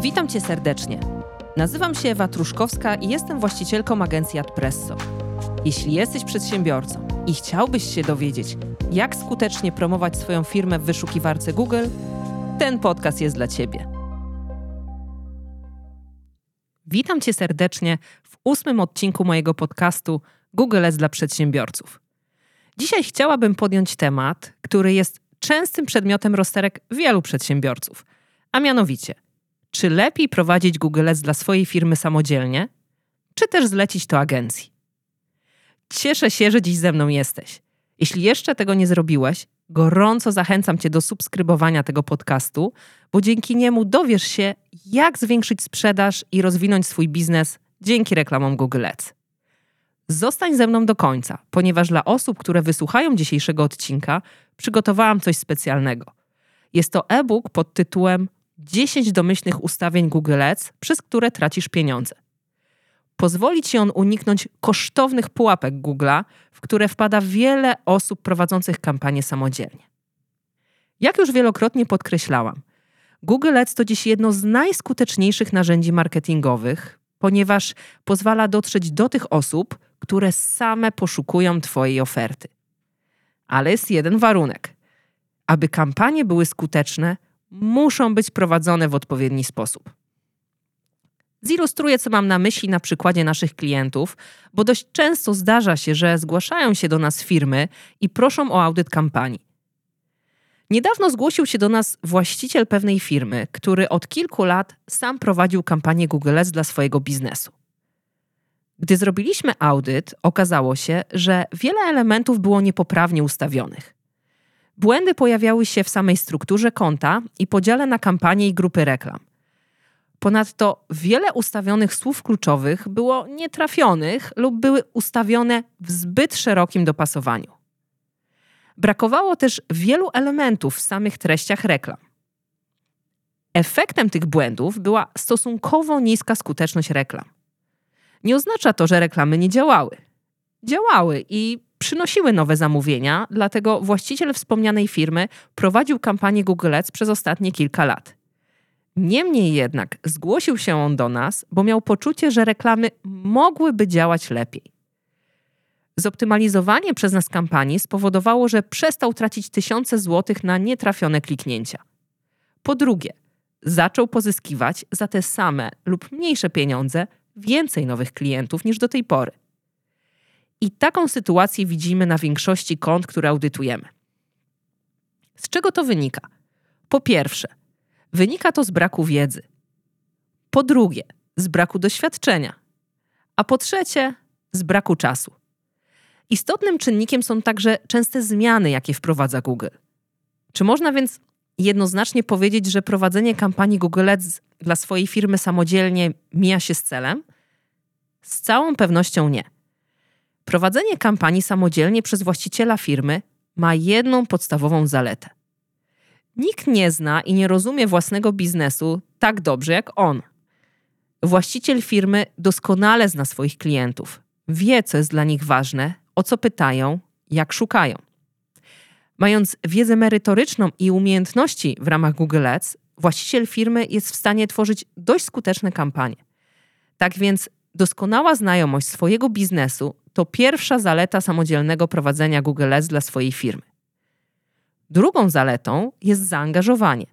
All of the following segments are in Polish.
Witam Cię serdecznie. Nazywam się Ewa Truszkowska i jestem właścicielką agencji Adpresso. Jeśli jesteś przedsiębiorcą i chciałbyś się dowiedzieć, jak skutecznie promować swoją firmę w wyszukiwarce Google, ten podcast jest dla Ciebie. Witam Cię serdecznie w ósmym odcinku mojego podcastu Google jest dla przedsiębiorców. Dzisiaj chciałabym podjąć temat, który jest częstym przedmiotem rozterek wielu przedsiębiorców, a mianowicie, czy lepiej prowadzić Google Ads dla swojej firmy samodzielnie, czy też zlecić to agencji? Cieszę się, że dziś ze mną jesteś. Jeśli jeszcze tego nie zrobiłeś, gorąco zachęcam Cię do subskrybowania tego podcastu, bo dzięki niemu dowiesz się, jak zwiększyć sprzedaż i rozwinąć swój biznes dzięki reklamom Google Ads. Zostań ze mną do końca, ponieważ dla osób, które wysłuchają dzisiejszego odcinka, przygotowałam coś specjalnego. Jest to e-book pod tytułem 10 domyślnych ustawień Google Ads, przez które tracisz pieniądze. Pozwoli ci on uniknąć kosztownych pułapek Google'a, w które wpada wiele osób prowadzących kampanię samodzielnie. Jak już wielokrotnie podkreślałam, Google Ads to dziś jedno z najskuteczniejszych narzędzi marketingowych, ponieważ pozwala dotrzeć do tych osób, które same poszukują Twojej oferty. Ale jest jeden warunek. Aby kampanie były skuteczne, muszą być prowadzone w odpowiedni sposób. Zilustruję, co mam na myśli na przykładzie naszych klientów, bo dość często zdarza się, że zgłaszają się do nas firmy i proszą o audyt kampanii. Niedawno zgłosił się do nas właściciel pewnej firmy, który od kilku lat sam prowadził kampanię Google Ads dla swojego biznesu. Gdy zrobiliśmy audyt, okazało się, że wiele elementów było niepoprawnie ustawionych. Błędy pojawiały się w samej strukturze konta i podziale na kampanie i grupy reklam. Ponadto wiele ustawionych słów kluczowych było nietrafionych lub były ustawione w zbyt szerokim dopasowaniu. Brakowało też wielu elementów w samych treściach reklam. Efektem tych błędów była stosunkowo niska skuteczność reklam. Nie oznacza to, że reklamy nie działały. Działały i przynosiły nowe zamówienia, dlatego właściciel wspomnianej firmy prowadził kampanię Google Ads przez ostatnie kilka lat. Niemniej jednak zgłosił się on do nas, bo miał poczucie, że reklamy mogłyby działać lepiej. Zoptymalizowanie przez nas kampanii spowodowało, że przestał tracić tysiące złotych na nietrafione kliknięcia. Po drugie, zaczął pozyskiwać za te same lub mniejsze pieniądze więcej nowych klientów niż do tej pory. I taką sytuację widzimy na większości kont, które audytujemy. Z czego to wynika? Po pierwsze, wynika to z braku wiedzy. Po drugie, z braku doświadczenia. A po trzecie, z braku czasu. Istotnym czynnikiem są także częste zmiany, jakie wprowadza Google. Czy można więc jednoznacznie powiedzieć, że prowadzenie kampanii Google Ads dla swojej firmy samodzielnie mija się z celem? Z całą pewnością nie. Prowadzenie kampanii samodzielnie przez właściciela firmy ma jedną podstawową zaletę. Nikt nie zna i nie rozumie własnego biznesu tak dobrze jak on. Właściciel firmy doskonale zna swoich klientów, wie, co jest dla nich ważne, o co pytają, jak szukają. Mając wiedzę merytoryczną i umiejętności w ramach Google Ads, właściciel firmy jest w stanie tworzyć dość skuteczne kampanie. Tak więc doskonała znajomość swojego biznesu to pierwsza zaleta samodzielnego prowadzenia Google Ads dla swojej firmy. Drugą zaletą jest zaangażowanie.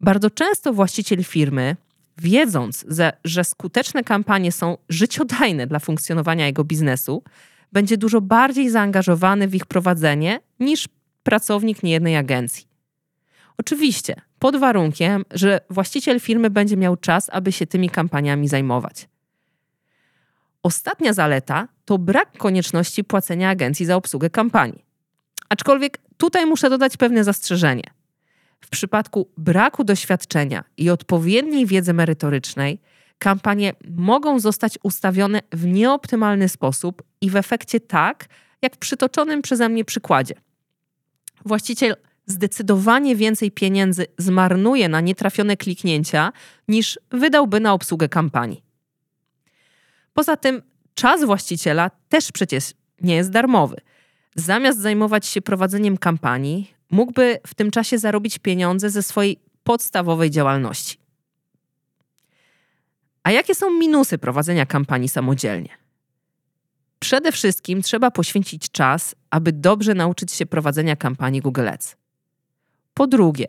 Bardzo często właściciel firmy, wiedząc, że skuteczne kampanie są życiodajne dla funkcjonowania jego biznesu, będzie dużo bardziej zaangażowany w ich prowadzenie niż pracownik niejednej agencji. Oczywiście, pod warunkiem, że właściciel firmy będzie miał czas, aby się tymi kampaniami zajmować. Ostatnia zaleta to brak konieczności płacenia agencji za obsługę kampanii. Aczkolwiek tutaj muszę dodać pewne zastrzeżenie. W przypadku braku doświadczenia i odpowiedniej wiedzy merytorycznej, kampanie mogą zostać ustawione w nieoptymalny sposób i w efekcie tak, jak w przytoczonym przeze mnie przykładzie. Właściciel zdecydowanie więcej pieniędzy zmarnuje na nietrafione kliknięcia, niż wydałby na obsługę kampanii. Poza tym czas właściciela też przecież nie jest darmowy. zamiast zajmować się prowadzeniem kampanii, mógłby w tym czasie zarobić pieniądze ze swojej podstawowej działalności. A jakie są minusy prowadzenia kampanii samodzielnie? Przede wszystkim trzeba poświęcić czas, aby dobrze nauczyć się prowadzenia kampanii Google Ads. Po drugie,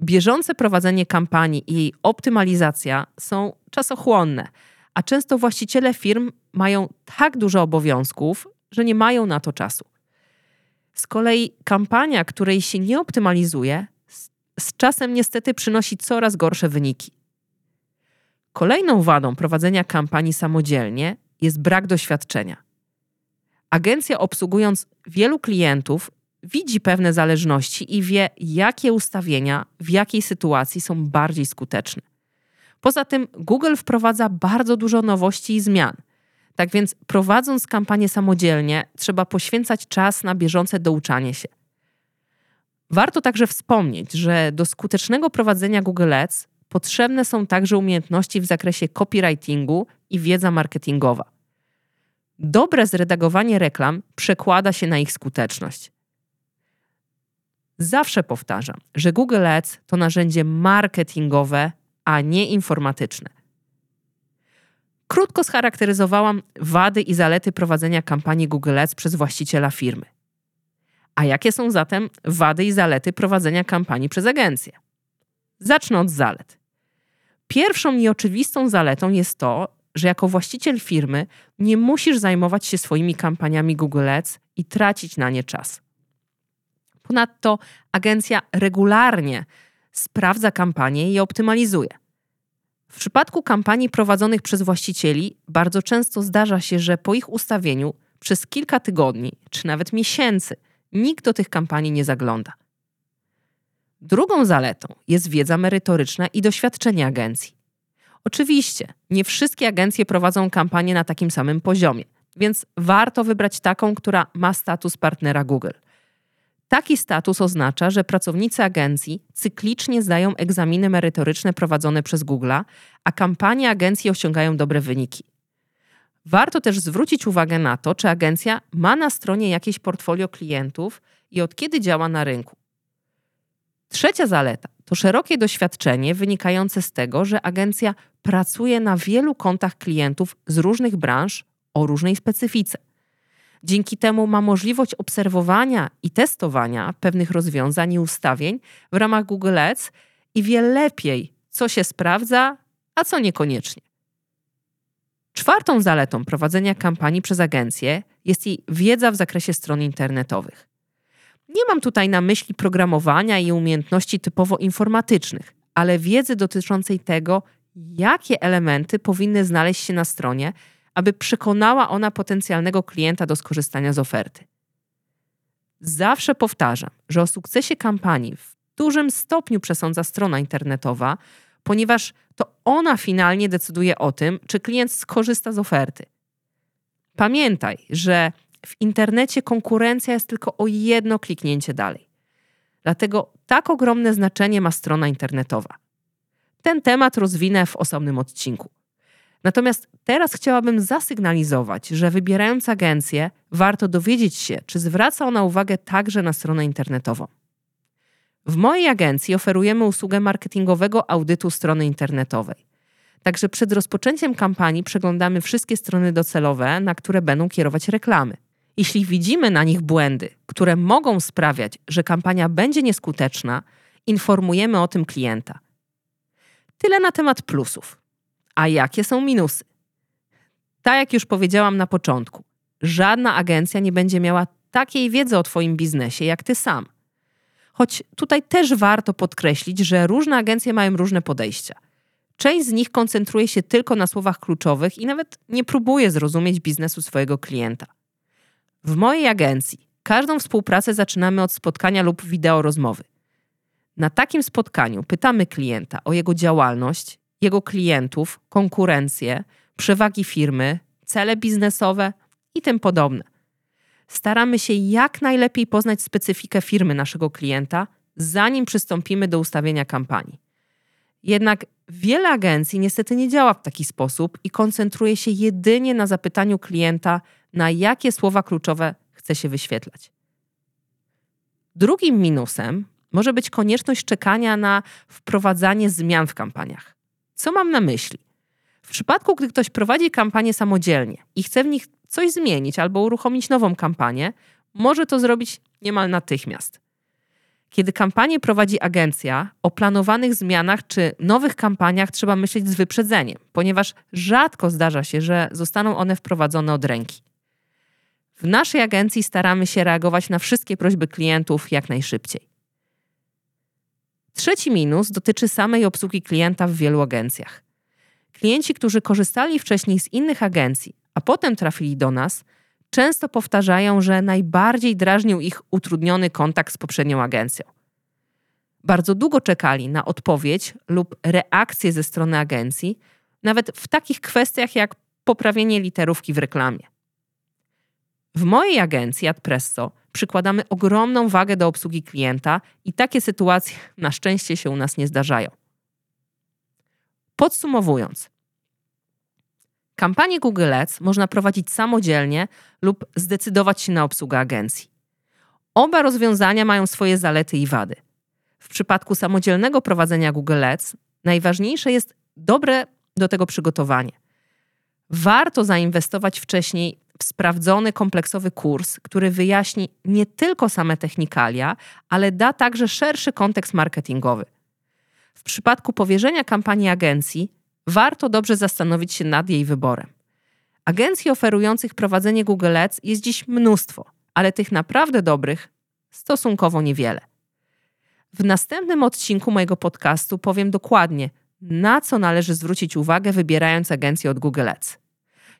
bieżące prowadzenie kampanii i jej optymalizacja są czasochłonne, a często właściciele firm mają tak dużo obowiązków, że nie mają na to czasu. Z kolei kampania, której się nie optymalizuje, z czasem niestety przynosi coraz gorsze wyniki. Kolejną wadą prowadzenia kampanii samodzielnie jest brak doświadczenia. Agencja obsługując wielu klientów widzi pewne zależności i wie, jakie ustawienia w jakiej sytuacji są bardziej skuteczne. Poza tym Google wprowadza bardzo dużo nowości i zmian. Tak więc prowadząc kampanię samodzielnie, trzeba poświęcać czas na bieżące douczanie się. Warto także wspomnieć, że do skutecznego prowadzenia Google Ads potrzebne są także umiejętności w zakresie copywritingu i wiedza marketingowa. Dobre zredagowanie reklam przekłada się na ich skuteczność. Zawsze powtarzam, że Google Ads to narzędzie marketingowe, a nie informatyczne. Krótko scharakteryzowałam wady i zalety prowadzenia kampanii Google Ads przez właściciela firmy. A jakie są zatem wady i zalety prowadzenia kampanii przez agencję? Zacznę od zalet. Pierwszą nieoczywistą zaletą jest to, że jako właściciel firmy nie musisz zajmować się swoimi kampaniami Google Ads i tracić na nie czas. Ponadto agencja regularnie sprawdza kampanię i optymalizuje. W przypadku kampanii prowadzonych przez właścicieli bardzo często zdarza się, że po ich ustawieniu przez kilka tygodni czy nawet miesięcy nikt do tych kampanii nie zagląda. Drugą zaletą jest wiedza merytoryczna i doświadczenie agencji. Oczywiście, nie wszystkie agencje prowadzą kampanie na takim samym poziomie, więc warto wybrać taką, która ma status partnera Google. Taki status oznacza, że pracownicy agencji cyklicznie zdają egzaminy merytoryczne prowadzone przez Google, a kampanie agencji osiągają dobre wyniki. Warto też zwrócić uwagę na to, czy agencja ma na stronie jakieś portfolio klientów i od kiedy działa na rynku. Trzecia zaleta to szerokie doświadczenie wynikające z tego, że agencja pracuje na wielu kontach klientów z różnych branż o różnej specyfice. Dzięki temu ma możliwość obserwowania i testowania pewnych rozwiązań i ustawień w ramach Google Ads i wie lepiej, co się sprawdza, a co niekoniecznie. Czwartą zaletą prowadzenia kampanii przez agencję jest jej wiedza w zakresie stron internetowych. Nie mam tutaj na myśli programowania i umiejętności typowo informatycznych, ale wiedzy dotyczącej tego, jakie elementy powinny znaleźć się na stronie, aby przekonała ona potencjalnego klienta do skorzystania z oferty. Zawsze powtarzam, że o sukcesie kampanii w dużym stopniu przesądza strona internetowa, ponieważ to ona finalnie decyduje o tym, czy klient skorzysta z oferty. Pamiętaj, że w internecie konkurencja jest tylko o jedno kliknięcie dalej. Dlatego tak ogromne znaczenie ma strona internetowa. Ten temat rozwinę w osobnym odcinku. Natomiast teraz chciałabym zasygnalizować, że wybierając agencję, warto dowiedzieć się, czy zwraca ona uwagę także na stronę internetową. W mojej agencji oferujemy usługę marketingowego audytu strony internetowej. Także przed rozpoczęciem kampanii przeglądamy wszystkie strony docelowe, na które będą kierować reklamy. Jeśli widzimy na nich błędy, które mogą sprawiać, że kampania będzie nieskuteczna, informujemy o tym klienta. Tyle na temat plusów. A jakie są minusy? Tak jak już powiedziałam na początku, żadna agencja nie będzie miała takiej wiedzy o Twoim biznesie jak Ty sam. Choć tutaj też warto podkreślić, że różne agencje mają różne podejścia. Część z nich koncentruje się tylko na słowach kluczowych i nawet nie próbuje zrozumieć biznesu swojego klienta. W mojej agencji każdą współpracę zaczynamy od spotkania lub wideo rozmowy. Na takim spotkaniu pytamy klienta o jego działalność, jego klientów, konkurencję, przewagi firmy, cele biznesowe i tym podobne. Staramy się jak najlepiej poznać specyfikę firmy naszego klienta, zanim przystąpimy do ustawienia kampanii. Jednak wiele agencji niestety nie działa w taki sposób i koncentruje się jedynie na zapytaniu klienta, na jakie słowa kluczowe chce się wyświetlać. Drugim minusem może być konieczność czekania na wprowadzanie zmian w kampaniach. Co mam na myśli? W przypadku, gdy ktoś prowadzi kampanię samodzielnie i chce w nich coś zmienić albo uruchomić nową kampanię, może to zrobić niemal natychmiast. Kiedy kampanię prowadzi agencja, o planowanych zmianach czy nowych kampaniach trzeba myśleć z wyprzedzeniem, ponieważ rzadko zdarza się, że zostaną one wprowadzone od ręki. W naszej agencji staramy się reagować na wszystkie prośby klientów jak najszybciej. Trzeci minus dotyczy samej obsługi klienta w wielu agencjach. Klienci, którzy korzystali wcześniej z innych agencji, a potem trafili do nas, często powtarzają, że najbardziej drażnił ich utrudniony kontakt z poprzednią agencją. Bardzo długo czekali na odpowiedź lub reakcję ze strony agencji, nawet w takich kwestiach jak poprawienie literówki w reklamie. W mojej agencji Adpresso przykładamy ogromną wagę do obsługi klienta i takie sytuacje na szczęście się u nas nie zdarzają. Podsumowując, kampanię Google Ads można prowadzić samodzielnie lub zdecydować się na obsługę agencji. Oba rozwiązania mają swoje zalety i wady. W przypadku samodzielnego prowadzenia Google Ads najważniejsze jest dobre do tego przygotowanie. Warto zainwestować wcześniej sprawdzony, kompleksowy kurs, który wyjaśni nie tylko same technikalia, ale da także szerszy kontekst marketingowy. W przypadku powierzenia kampanii agencji, warto dobrze zastanowić się nad jej wyborem. Agencji oferujących prowadzenie Google Ads jest dziś mnóstwo, ale tych naprawdę dobrych stosunkowo niewiele. W następnym odcinku mojego podcastu powiem dokładnie, na co należy zwrócić uwagę, wybierając agencję od Google Ads.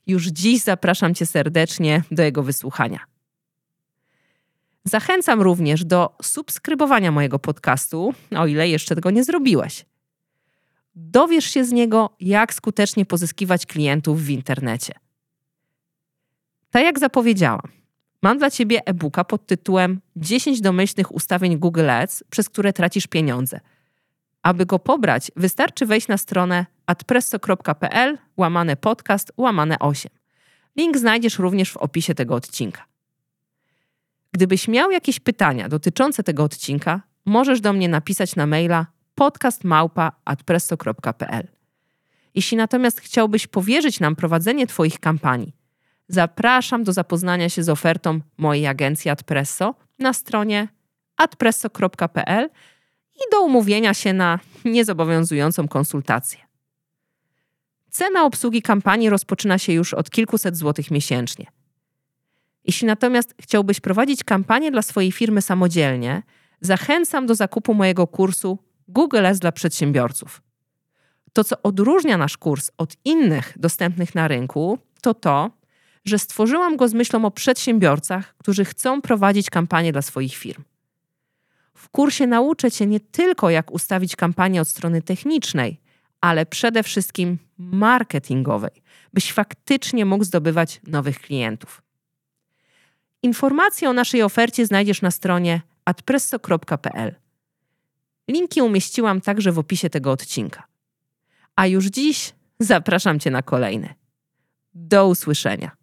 Już dziś zapraszam Cię serdecznie do jego wysłuchania. Zachęcam również do subskrybowania mojego podcastu, o ile jeszcze tego nie zrobiłeś. Dowiesz się z niego, jak skutecznie pozyskiwać klientów w internecie. Tak jak zapowiedziałam, mam dla Ciebie e-booka pod tytułem 10 domyślnych ustawień Google Ads, przez które tracisz pieniądze. Aby go pobrać, wystarczy wejść na stronę adpresso.pl łamane podcast łamane 8. Link znajdziesz również w opisie tego odcinka. Gdybyś miał jakieś pytania dotyczące tego odcinka, możesz do mnie napisać na maila podcastmałpa.adpresso.pl. Jeśli natomiast chciałbyś powierzyć nam prowadzenie Twoich kampanii, zapraszam do zapoznania się z ofertą mojej agencji Adpresso na stronie adpresso.pl i do umówienia się na niezobowiązującą konsultację. Cena obsługi kampanii rozpoczyna się już od kilkuset złotych miesięcznie. Jeśli natomiast chciałbyś prowadzić kampanię dla swojej firmy samodzielnie, zachęcam do zakupu mojego kursu Google Ads dla przedsiębiorców. To, co odróżnia nasz kurs od innych dostępnych na rynku, to to, że stworzyłam go z myślą o przedsiębiorcach, którzy chcą prowadzić kampanię dla swoich firm. W kursie nauczę Cię nie tylko, jak ustawić kampanię od strony technicznej, ale przede wszystkim marketingowej, byś faktycznie mógł zdobywać nowych klientów. Informacje o naszej ofercie znajdziesz na stronie adpresso.pl. Linki umieściłam także w opisie tego odcinka. A już dziś zapraszam Cię na kolejny. Do usłyszenia.